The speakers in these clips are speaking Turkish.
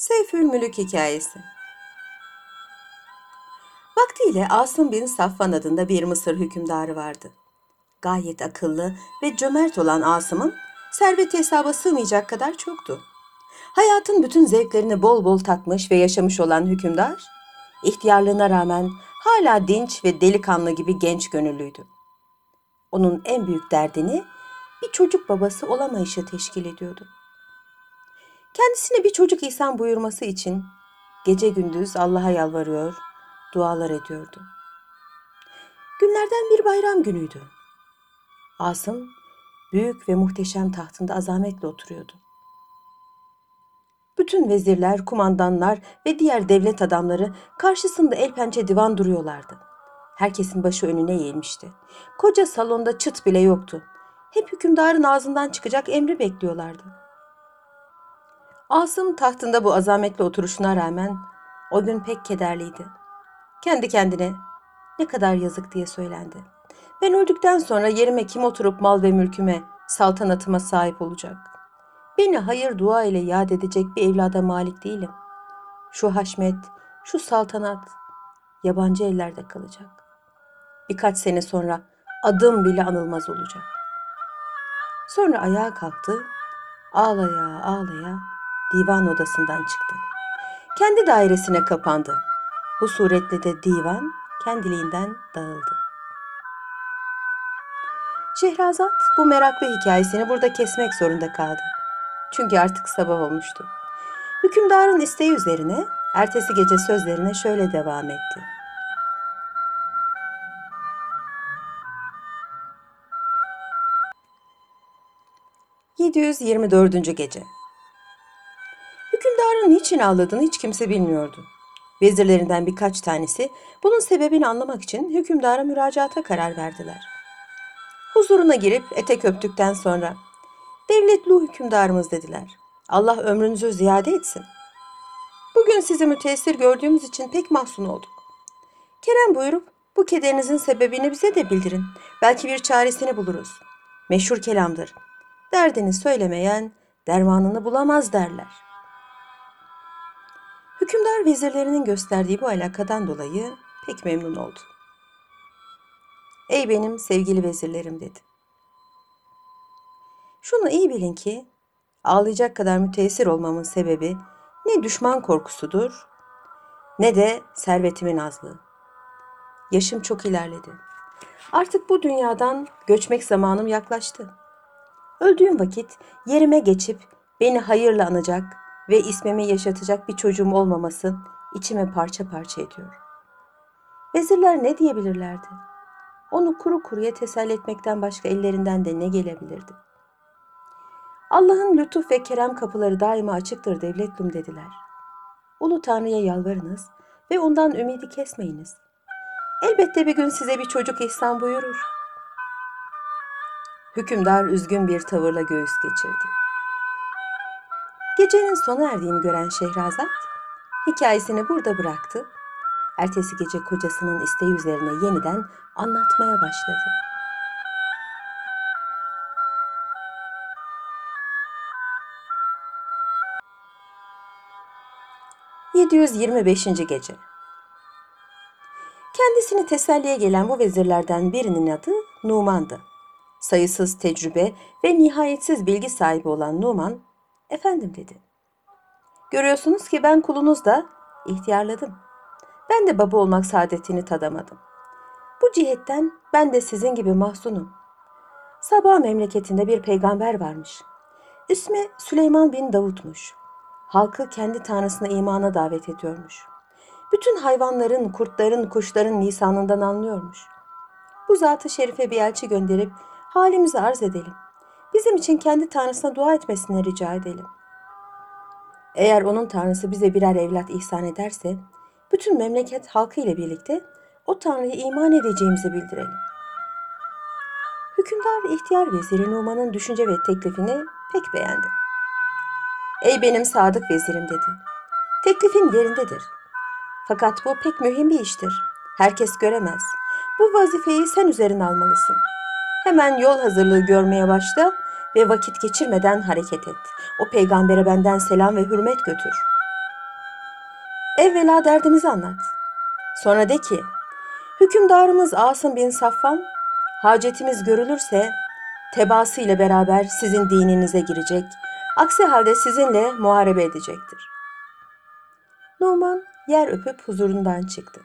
Seyfül Mülük Hikayesi Vaktiyle Asım bin Safvan adında bir Mısır hükümdarı vardı. Gayet akıllı ve cömert olan Asım'ın serveti hesaba sığmayacak kadar çoktu. Hayatın bütün zevklerini bol bol tatmış ve yaşamış olan hükümdar, ihtiyarlığına rağmen hala dinç ve delikanlı gibi genç gönüllüydü. Onun en büyük derdini bir çocuk babası olamayışı teşkil ediyordu. Kendisine bir çocuk ihsan buyurması için gece gündüz Allah'a yalvarıyor, dualar ediyordu. Günlerden bir bayram günüydü. Asım büyük ve muhteşem tahtında azametle oturuyordu. Bütün vezirler, kumandanlar ve diğer devlet adamları karşısında el pençe divan duruyorlardı. Herkesin başı önüne eğilmişti. Koca salonda çıt bile yoktu. Hep hükümdarın ağzından çıkacak emri bekliyorlardı. Asım tahtında bu azametli oturuşuna rağmen o gün pek kederliydi. Kendi kendine ne kadar yazık diye söylendi. Ben öldükten sonra yerime kim oturup mal ve mülküme, saltanatıma sahip olacak? Beni hayır dua ile yad edecek bir evlada malik değilim. Şu haşmet, şu saltanat yabancı ellerde kalacak. Birkaç sene sonra adım bile anılmaz olacak. Sonra ayağa kalktı, ağlaya ağlaya divan odasından çıktı. Kendi dairesine kapandı. Bu suretle de divan kendiliğinden dağıldı. Şehrazat bu meraklı hikayesini burada kesmek zorunda kaldı. Çünkü artık sabah olmuştu. Hükümdarın isteği üzerine ertesi gece sözlerine şöyle devam etti. ...724. Gece Hükümdarın niçin ağladığını hiç kimse bilmiyordu. Vezirlerinden birkaç tanesi bunun sebebini anlamak için hükümdara müracaata karar verdiler. Huzuruna girip etek öptükten sonra devletli hükümdarımız dediler. Allah ömrünüzü ziyade etsin. Bugün sizi müteessir gördüğümüz için pek mahzun olduk. Kerem buyurup bu kederinizin sebebini bize de bildirin. Belki bir çaresini buluruz. Meşhur kelamdır. Derdini söylemeyen dermanını bulamaz derler.'' Hükümdar vezirlerinin gösterdiği bu alakadan dolayı pek memnun oldu. Ey benim sevgili vezirlerim dedi. Şunu iyi bilin ki ağlayacak kadar müteessir olmamın sebebi ne düşman korkusudur ne de servetimin azlığı. Yaşım çok ilerledi. Artık bu dünyadan göçmek zamanım yaklaştı. Öldüğüm vakit yerime geçip beni hayırla anacak, ve ismimi yaşatacak bir çocuğum olmaması içime parça parça ediyor. Vezirler ne diyebilirlerdi? Onu kuru kuruya teselli etmekten başka ellerinden de ne gelebilirdi? Allah'ın lütuf ve kerem kapıları daima açıktır devletlum dediler. Ulu Tanrı'ya yalvarınız ve ondan ümidi kesmeyiniz. Elbette bir gün size bir çocuk ihsan buyurur. Hükümdar üzgün bir tavırla göğüs geçirdi. Gecenin sona erdiğini gören Şehrazat hikayesini burada bıraktı. Ertesi gece kocasının isteği üzerine yeniden anlatmaya başladı. ...725. Gece Kendisini teselliye gelen bu vezirlerden birinin adı Numan'dı. Sayısız tecrübe ve nihayetsiz bilgi sahibi olan Numan, Efendim dedi. Görüyorsunuz ki ben kulunuz da ihtiyarladım. Ben de baba olmak saadetini tadamadım. Bu cihetten ben de sizin gibi mahzunum. Sabah memleketinde bir peygamber varmış. İsmi Süleyman bin Davut'muş. Halkı kendi tanrısına imana davet ediyormuş. Bütün hayvanların, kurtların, kuşların lisanından anlıyormuş. Bu zatı şerife bir elçi gönderip halimizi arz edelim bizim için kendi tanrısına dua etmesini rica edelim. Eğer onun tanrısı bize birer evlat ihsan ederse, bütün memleket halkı ile birlikte o tanrıya iman edeceğimizi bildirelim. Hükümdar ihtiyar veziri Numan'ın düşünce ve teklifini pek beğendi. Ey benim sadık vezirim dedi. Teklifin yerindedir. Fakat bu pek mühim bir iştir. Herkes göremez. Bu vazifeyi sen üzerine almalısın. Hemen yol hazırlığı görmeye başla ve vakit geçirmeden hareket et. O peygambere benden selam ve hürmet götür. Evvela derdimizi anlat. Sonra de ki, hükümdarımız Asım bin Safvan, hacetimiz görülürse tebaası ile beraber sizin dininize girecek, aksi halde sizinle muharebe edecektir. Numan yer öpüp huzurundan çıktı.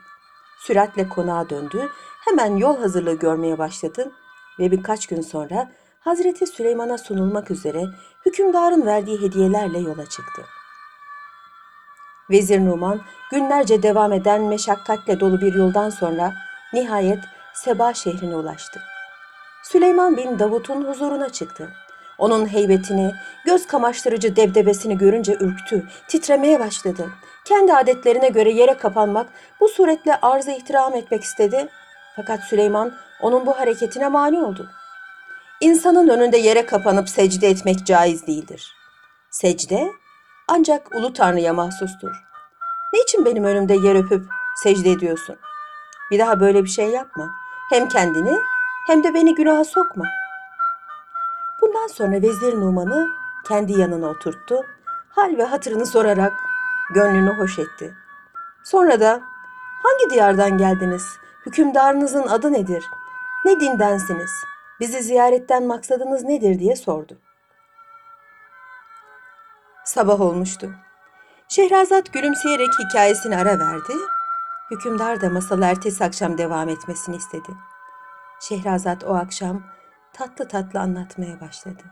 Süratle konağa döndü, hemen yol hazırlığı görmeye başladı ve birkaç gün sonra Hazreti Süleyman'a sunulmak üzere hükümdarın verdiği hediyelerle yola çıktı. Vezir Numan günlerce devam eden meşakkatle dolu bir yoldan sonra nihayet Seba şehrine ulaştı. Süleyman bin Davut'un huzuruna çıktı. Onun heybetini, göz kamaştırıcı debdebesini görünce ürktü, titremeye başladı. Kendi adetlerine göre yere kapanmak, bu suretle arz ihtiram etmek istedi. Fakat Süleyman onun bu hareketine mani oldu. İnsanın önünde yere kapanıp secde etmek caiz değildir. Secde ancak Ulu Tanrı'ya mahsustur. Niçin benim önümde yer öpüp secde ediyorsun? Bir daha böyle bir şey yapma. Hem kendini hem de beni günaha sokma. Bundan sonra Vezir Numan'ı kendi yanına oturttu. Hal ve hatırını sorarak gönlünü hoş etti. Sonra da hangi diyardan geldiniz? Hükümdarınızın adı nedir? Ne dindensiniz? Bizi ziyaretten maksadınız nedir diye sordu. Sabah olmuştu. Şehrazat gülümseyerek hikayesini ara verdi. Hükümdar da masalı ertesi akşam devam etmesini istedi. Şehrazat o akşam tatlı tatlı anlatmaya başladı.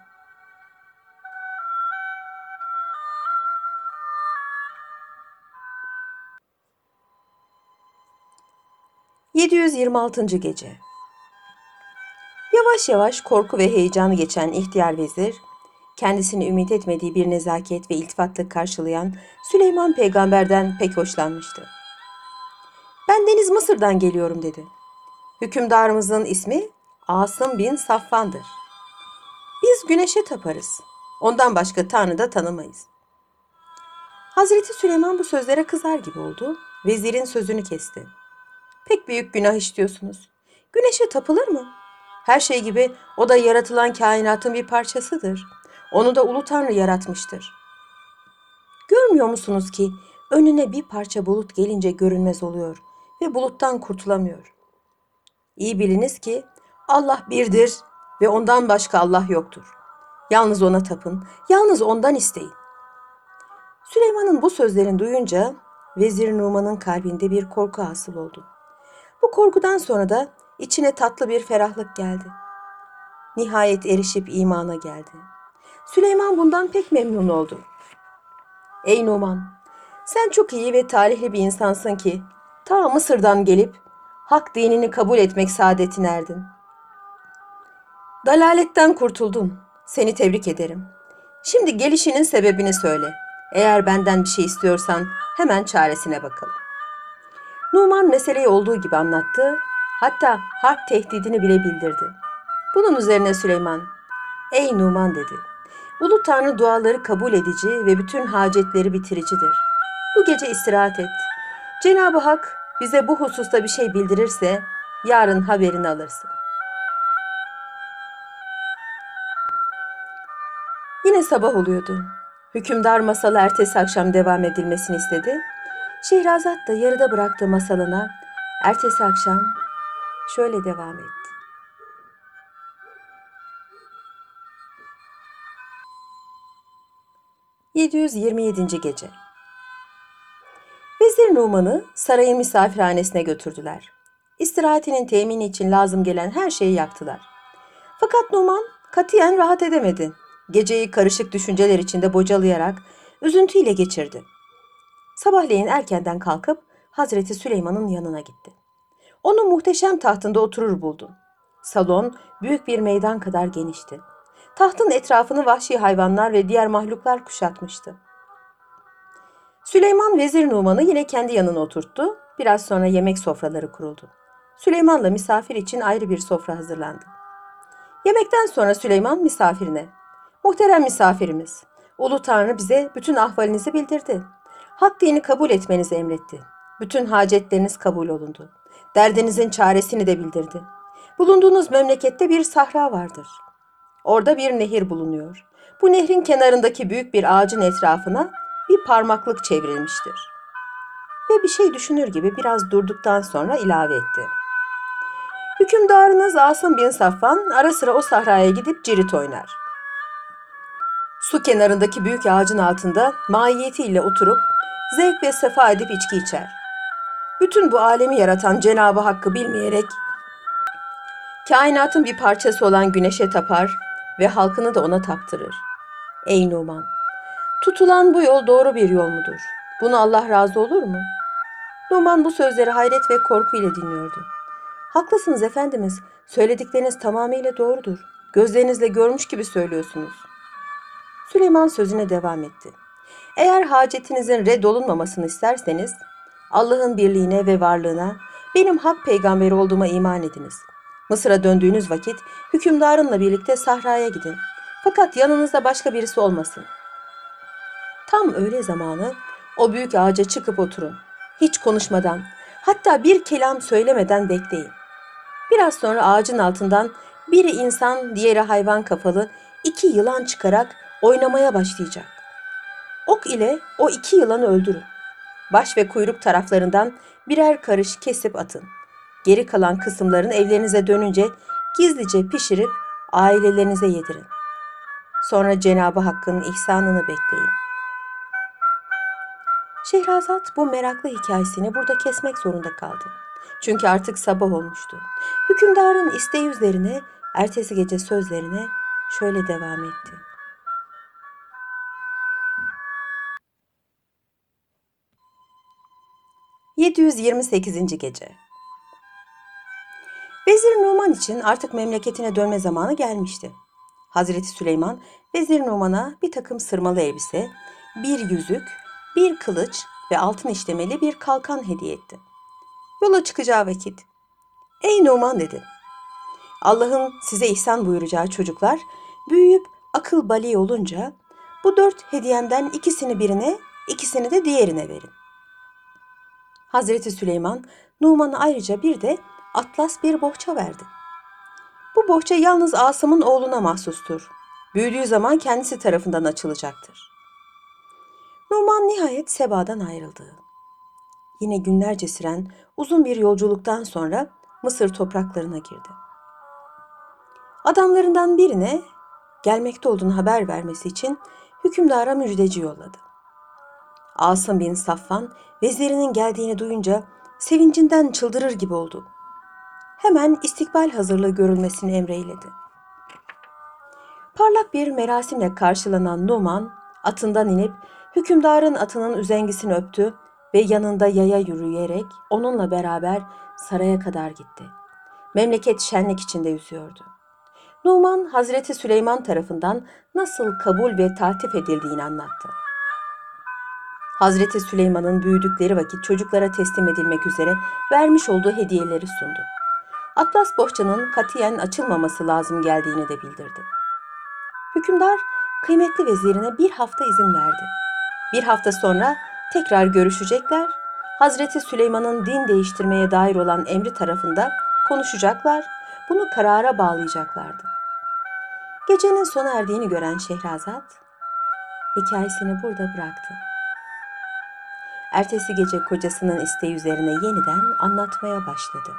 ...726. Gece Yavaş yavaş korku ve heyecanı geçen ihtiyar vezir... ...kendisini ümit etmediği bir nezaket ve iltifatla karşılayan... ...Süleyman peygamberden pek hoşlanmıştı. ''Ben Deniz Mısır'dan geliyorum.'' dedi. Hükümdarımızın ismi Asım bin Safvan'dır. Biz güneşe taparız. Ondan başka tanrı da tanımayız. Hazreti Süleyman bu sözlere kızar gibi oldu. Vezirin sözünü kesti. Pek büyük günah işliyorsunuz. Güneşe tapılır mı? Her şey gibi o da yaratılan kainatın bir parçasıdır. Onu da Ulu Tanrı yaratmıştır. Görmüyor musunuz ki önüne bir parça bulut gelince görünmez oluyor ve buluttan kurtulamıyor. İyi biliniz ki Allah birdir ve ondan başka Allah yoktur. Yalnız ona tapın, yalnız ondan isteyin. Süleyman'ın bu sözlerini duyunca Vezir Numan'ın kalbinde bir korku hasıl oldu. Bu korkudan sonra da içine tatlı bir ferahlık geldi. Nihayet erişip imana geldi. Süleyman bundan pek memnun oldu. Ey Numan, sen çok iyi ve talihli bir insansın ki ta Mısır'dan gelip hak dinini kabul etmek saadetine erdin. Dalaletten kurtuldun. Seni tebrik ederim. Şimdi gelişinin sebebini söyle. Eğer benden bir şey istiyorsan hemen çaresine bakalım. Numan meseleyi olduğu gibi anlattı. Hatta harp tehdidini bile bildirdi. Bunun üzerine Süleyman, Ey Numan dedi. Ulu Tanrı duaları kabul edici ve bütün hacetleri bitiricidir. Bu gece istirahat et. Cenab-ı Hak bize bu hususta bir şey bildirirse yarın haberini alırsın. Yine sabah oluyordu. Hükümdar masalı ertesi akşam devam edilmesini istedi. Şehrazat da yarıda bıraktığı masalına ertesi akşam şöyle devam etti. ...727. Gece Vezir Numan'ı sarayın misafirhanesine götürdüler. İstirahatinin temini için lazım gelen her şeyi yaptılar. Fakat Numan katiyen rahat edemedi. Geceyi karışık düşünceler içinde bocalayarak üzüntüyle geçirdi. Sabahleyin erkenden kalkıp Hazreti Süleyman'ın yanına gitti. Onu muhteşem tahtında oturur buldu. Salon büyük bir meydan kadar genişti. Tahtın etrafını vahşi hayvanlar ve diğer mahluklar kuşatmıştı. Süleyman Vezir Numan'ı yine kendi yanına oturttu. Biraz sonra yemek sofraları kuruldu. Süleyman'la misafir için ayrı bir sofra hazırlandı. Yemekten sonra Süleyman misafirine Muhterem misafirimiz, Ulu Tanrı bize bütün ahvalinizi bildirdi. Hak dini kabul etmenizi emretti. Bütün hacetleriniz kabul olundu. Derdinizin çaresini de bildirdi. Bulunduğunuz memlekette bir sahra vardır. Orada bir nehir bulunuyor. Bu nehrin kenarındaki büyük bir ağacın etrafına bir parmaklık çevrilmiştir. ve bir şey düşünür gibi biraz durduktan sonra ilave etti. Hükümdarınız Asım bin Safvan ara sıra o sahraya gidip cirit oynar. Su kenarındaki büyük ağacın altında mahiyetiyle oturup zevk ve sefa edip içki içer. Bütün bu alemi yaratan Cenabı Hakk'ı bilmeyerek kainatın bir parçası olan güneşe tapar ve halkını da ona taptırır. Ey Numan! Tutulan bu yol doğru bir yol mudur? Bunu Allah razı olur mu? Numan bu sözleri hayret ve korku ile dinliyordu. Haklısınız efendimiz. Söyledikleriniz tamamıyla doğrudur. Gözlerinizle görmüş gibi söylüyorsunuz. Süleyman sözüne devam etti. Eğer hacetinizin reddolunmamasını isterseniz Allah'ın birliğine ve varlığına benim hak peygamberi olduğuma iman ediniz. Mısır'a döndüğünüz vakit hükümdarınla birlikte sahraya gidin. Fakat yanınızda başka birisi olmasın. Tam öğle zamanı o büyük ağaca çıkıp oturun. Hiç konuşmadan, hatta bir kelam söylemeden bekleyin. Biraz sonra ağacın altından biri insan, diğeri hayvan kafalı iki yılan çıkarak oynamaya başlayacak. Ok ile o iki yılanı öldürün. Baş ve kuyruk taraflarından birer karış kesip atın. Geri kalan kısımların evlerinize dönünce gizlice pişirip ailelerinize yedirin. Sonra Cenabı Hakk'ın ihsanını bekleyin. Şehrazat bu meraklı hikayesini burada kesmek zorunda kaldı. Çünkü artık sabah olmuştu. Hükümdarın isteği üzerine ertesi gece sözlerine şöyle devam etti. ...728. Gece Vezir Numan için artık memleketine dönme zamanı gelmişti. Hazreti Süleyman, Vezir Numan'a bir takım sırmalı elbise, bir yüzük, bir kılıç ve altın işlemeli bir kalkan hediye etti. Yola çıkacağı vakit, ''Ey Numan'' dedi. Allah'ın size ihsan buyuracağı çocuklar büyüyüp akıl bali olunca bu dört hediyemden ikisini birine, ikisini de diğerine verin. Hazreti Süleyman Numan'a ayrıca bir de atlas bir bohça verdi. Bu bohça yalnız Asım'ın oğluna mahsustur. Büyüdüğü zaman kendisi tarafından açılacaktır. Numan nihayet Seba'dan ayrıldı. Yine günlerce süren uzun bir yolculuktan sonra Mısır topraklarına girdi. Adamlarından birine gelmekte olduğunu haber vermesi için hükümdara müjdeci yolladı. Asım bin Safvan vezirinin geldiğini duyunca sevincinden çıldırır gibi oldu. Hemen istikbal hazırlığı görülmesini emreyledi. Parlak bir merasimle karşılanan Numan atından inip hükümdarın atının üzengisini öptü ve yanında yaya yürüyerek onunla beraber saraya kadar gitti. Memleket şenlik içinde yüzüyordu. Numan Hazreti Süleyman tarafından nasıl kabul ve tatif edildiğini anlattı. Hazreti Süleyman'ın büyüdükleri vakit çocuklara teslim edilmek üzere vermiş olduğu hediyeleri sundu. Atlas bohçanın katiyen açılmaması lazım geldiğini de bildirdi. Hükümdar kıymetli vezirine bir hafta izin verdi. Bir hafta sonra tekrar görüşecekler, Hazreti Süleyman'ın din değiştirmeye dair olan emri tarafında konuşacaklar, bunu karara bağlayacaklardı. Gecenin sona erdiğini gören Şehrazat, hikayesini burada bıraktı. Ertesi gece kocasının isteği üzerine yeniden anlatmaya başladı.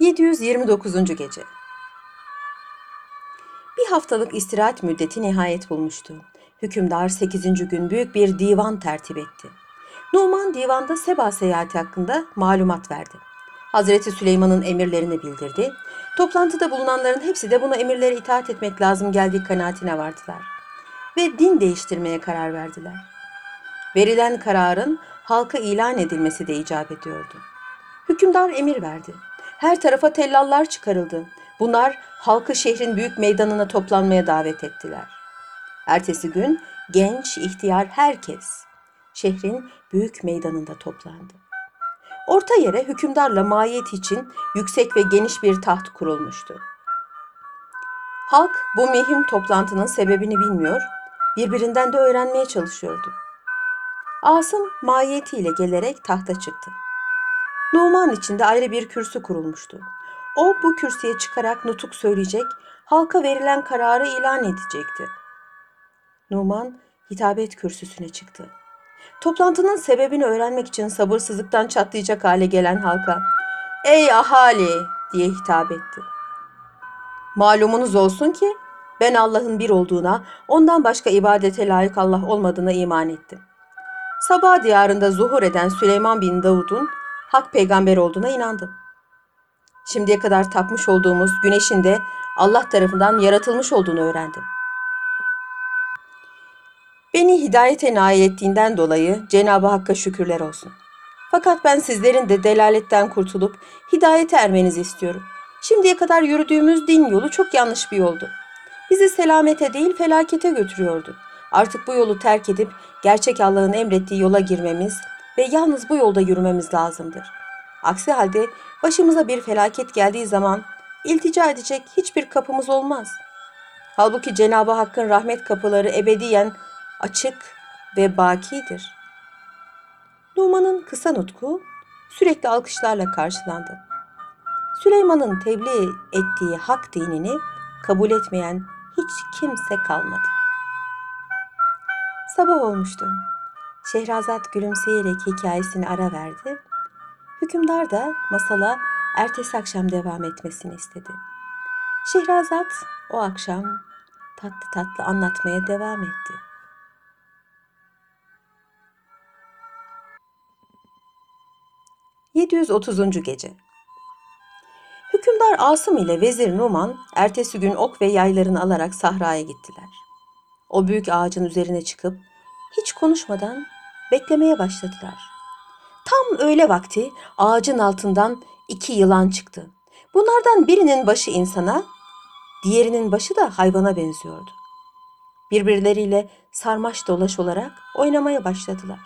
729. Gece Bir haftalık istirahat müddeti nihayet bulmuştu. Hükümdar 8. gün büyük bir divan tertip etti. Numan divanda Seba seyahati hakkında malumat verdi. Hazreti Süleyman'ın emirlerini bildirdi. Toplantıda bulunanların hepsi de buna emirlere itaat etmek lazım geldiği kanaatine vardılar. Ve din değiştirmeye karar verdiler. Verilen kararın halka ilan edilmesi de icap ediyordu. Hükümdar emir verdi. Her tarafa tellallar çıkarıldı. Bunlar halkı şehrin büyük meydanına toplanmaya davet ettiler. Ertesi gün genç, ihtiyar herkes şehrin büyük meydanında toplandı. Orta yere hükümdarla mahiyet için yüksek ve geniş bir taht kurulmuştu. Halk bu mühim toplantının sebebini bilmiyor, birbirinden de öğrenmeye çalışıyordu. Asım mahiyetiyle gelerek tahta çıktı. Numan içinde ayrı bir kürsü kurulmuştu. O bu kürsüye çıkarak nutuk söyleyecek, halka verilen kararı ilan edecekti. Numan hitabet kürsüsüne çıktı. Toplantının sebebini öğrenmek için sabırsızlıktan çatlayacak hale gelen halka "Ey ahali!" diye hitap etti. Malumunuz olsun ki ben Allah'ın bir olduğuna, ondan başka ibadete layık Allah olmadığına iman ettim. Sabah diyarında zuhur eden Süleyman bin Davud'un hak peygamber olduğuna inandım. Şimdiye kadar tapmış olduğumuz güneşin de Allah tarafından yaratılmış olduğunu öğrendim. Beni hidayete nail ettiğinden dolayı Cenab-ı Hakk'a şükürler olsun. Fakat ben sizlerin de delaletten kurtulup hidayete ermenizi istiyorum. Şimdiye kadar yürüdüğümüz din yolu çok yanlış bir yoldu. Bizi selamete değil felakete götürüyordu. Artık bu yolu terk edip gerçek Allah'ın emrettiği yola girmemiz ve yalnız bu yolda yürümemiz lazımdır. Aksi halde başımıza bir felaket geldiği zaman iltica edecek hiçbir kapımız olmaz. Halbuki Cenab-ı Hakk'ın rahmet kapıları ebediyen açık ve bakidir. Numan'ın kısa nutku sürekli alkışlarla karşılandı. Süleyman'ın tebliğ ettiği hak dinini kabul etmeyen hiç kimse kalmadı. Sabah olmuştu. Şehrazat gülümseyerek hikayesini ara verdi. Hükümdar da masala ertesi akşam devam etmesini istedi. Şehrazat o akşam tatlı tatlı anlatmaya devam etti. ...730. Gece Hükümdar Asım ile Vezir Numan ertesi gün ok ve yaylarını alarak sahraya gittiler. O büyük ağacın üzerine çıkıp hiç konuşmadan beklemeye başladılar. Tam öğle vakti ağacın altından iki yılan çıktı. Bunlardan birinin başı insana, diğerinin başı da hayvana benziyordu. Birbirleriyle sarmaş dolaş olarak oynamaya başladılar.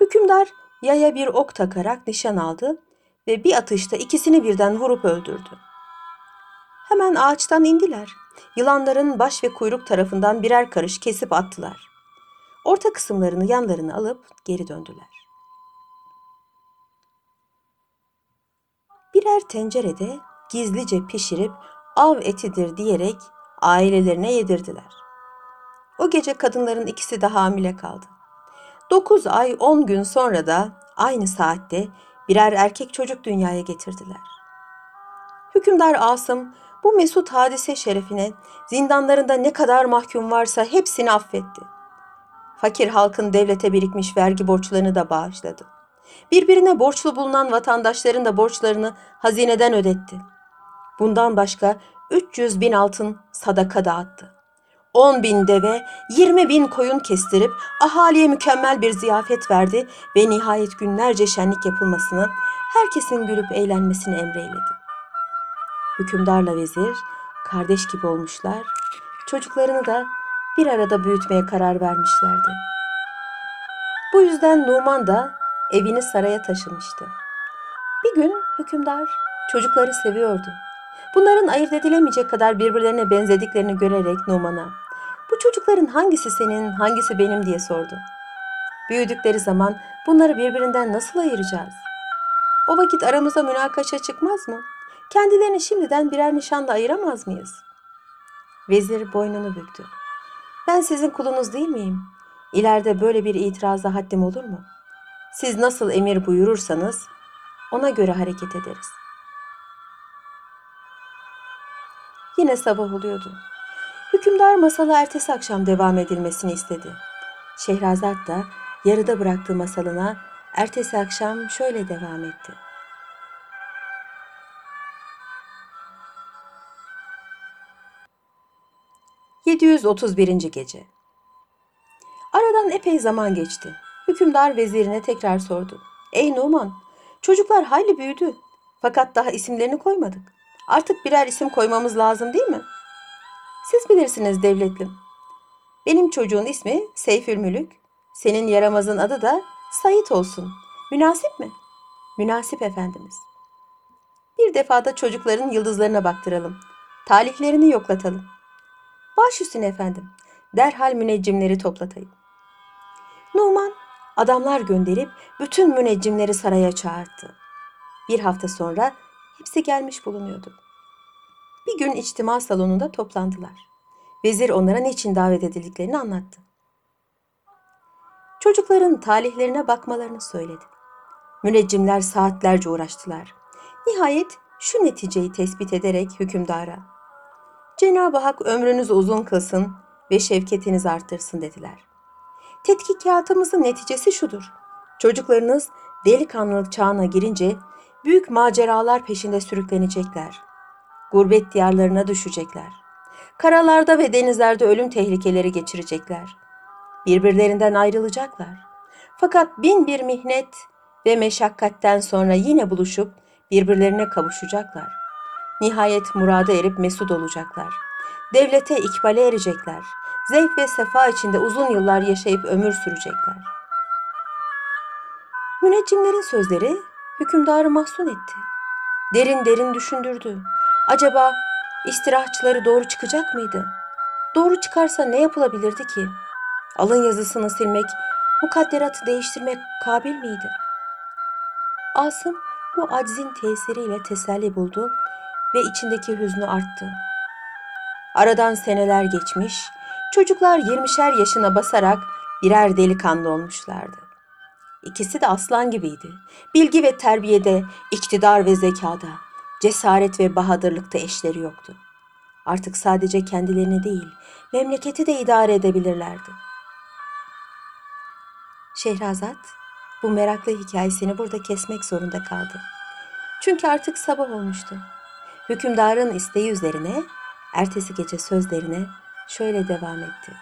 Hükümdar yaya bir ok takarak nişan aldı ve bir atışta ikisini birden vurup öldürdü. Hemen ağaçtan indiler. Yılanların baş ve kuyruk tarafından birer karış kesip attılar. Orta kısımlarını yanlarını alıp geri döndüler. Birer tencerede gizlice pişirip av etidir diyerek ailelerine yedirdiler. O gece kadınların ikisi de hamile kaldı. Dokuz ay on gün sonra da aynı saatte birer erkek çocuk dünyaya getirdiler. Hükümdar Asım bu mesut hadise şerefine zindanlarında ne kadar mahkum varsa hepsini affetti. Fakir halkın devlete birikmiş vergi borçlarını da bağışladı. Birbirine borçlu bulunan vatandaşların da borçlarını hazineden ödetti. Bundan başka 300 bin altın sadaka dağıttı. 10 bin deve, 20 bin koyun kestirip ahaliye mükemmel bir ziyafet verdi ve nihayet günlerce şenlik yapılmasını, herkesin gülüp eğlenmesini emreyledi. Hükümdarla vezir kardeş gibi olmuşlar, çocuklarını da bir arada büyütmeye karar vermişlerdi. Bu yüzden Numan da evini saraya taşımıştı. Bir gün hükümdar çocukları seviyordu. Bunların ayırt edilemeyecek kadar birbirlerine benzediklerini görerek Numan'a çocukların hangisi senin, hangisi benim diye sordu. Büyüdükleri zaman bunları birbirinden nasıl ayıracağız? O vakit aramıza münakaşa çıkmaz mı? Kendilerini şimdiden birer nişanla ayıramaz mıyız? Vezir boynunu büktü. Ben sizin kulunuz değil miyim? İleride böyle bir itiraza haddim olur mu? Siz nasıl emir buyurursanız ona göre hareket ederiz. Yine sabah oluyordu. Hükümdar masala ertesi akşam devam edilmesini istedi. Şehrazat da yarıda bıraktığı masalına ertesi akşam şöyle devam etti. ...731. Gece Aradan epey zaman geçti. Hükümdar vezirine tekrar sordu. Ey Numan, çocuklar hayli büyüdü. Fakat daha isimlerini koymadık. Artık birer isim koymamız lazım değil mi? Siz bilirsiniz devletlim. Benim çocuğun ismi Seyfül Mülük. Senin yaramazın adı da Sayit olsun. Münasip mi? Münasip efendimiz. Bir defada çocukların yıldızlarına baktıralım. Talihlerini yoklatalım. Baş üstüne efendim. Derhal müneccimleri toplatayım. Numan adamlar gönderip bütün müneccimleri saraya çağırdı. Bir hafta sonra hepsi gelmiş bulunuyordu. Bir gün içtima salonunda toplandılar. Vezir onlara niçin davet edildiklerini anlattı. Çocukların talihlerine bakmalarını söyledi. Müneccimler saatlerce uğraştılar. Nihayet şu neticeyi tespit ederek hükümdara Cenab-ı Hak ömrünüzü uzun kılsın ve şevketinizi arttırsın dediler. Tetkikatımızın neticesi şudur. Çocuklarınız delikanlılık çağına girince büyük maceralar peşinde sürüklenecekler. Gurbet diyarlarına düşecekler. Karalarda ve denizlerde ölüm tehlikeleri geçirecekler. Birbirlerinden ayrılacaklar. Fakat bin bir mihnet ve meşakkatten sonra yine buluşup birbirlerine kavuşacaklar. Nihayet murada erip mesut olacaklar. Devlete ikbale erecekler. Zevk ve sefa içinde uzun yıllar yaşayıp ömür sürecekler. Müneccimlerin sözleri hükümdarı mahzun etti. Derin derin düşündürdü. Acaba istirahçıları doğru çıkacak mıydı? Doğru çıkarsa ne yapılabilirdi ki? Alın yazısını silmek, mukadderatı değiştirmek kabil miydi? Asım bu aczin tesiriyle teselli buldu ve içindeki hüznü arttı. Aradan seneler geçmiş, çocuklar 20'şer yaşına basarak birer delikanlı olmuşlardı. İkisi de aslan gibiydi. Bilgi ve terbiyede, iktidar ve zekada, cesaret ve bahadırlıkta eşleri yoktu. Artık sadece kendilerini değil, memleketi de idare edebilirlerdi. Şehrazat bu meraklı hikayesini burada kesmek zorunda kaldı. Çünkü artık sabah olmuştu. Hükümdarın isteği üzerine ertesi gece sözlerine şöyle devam etti.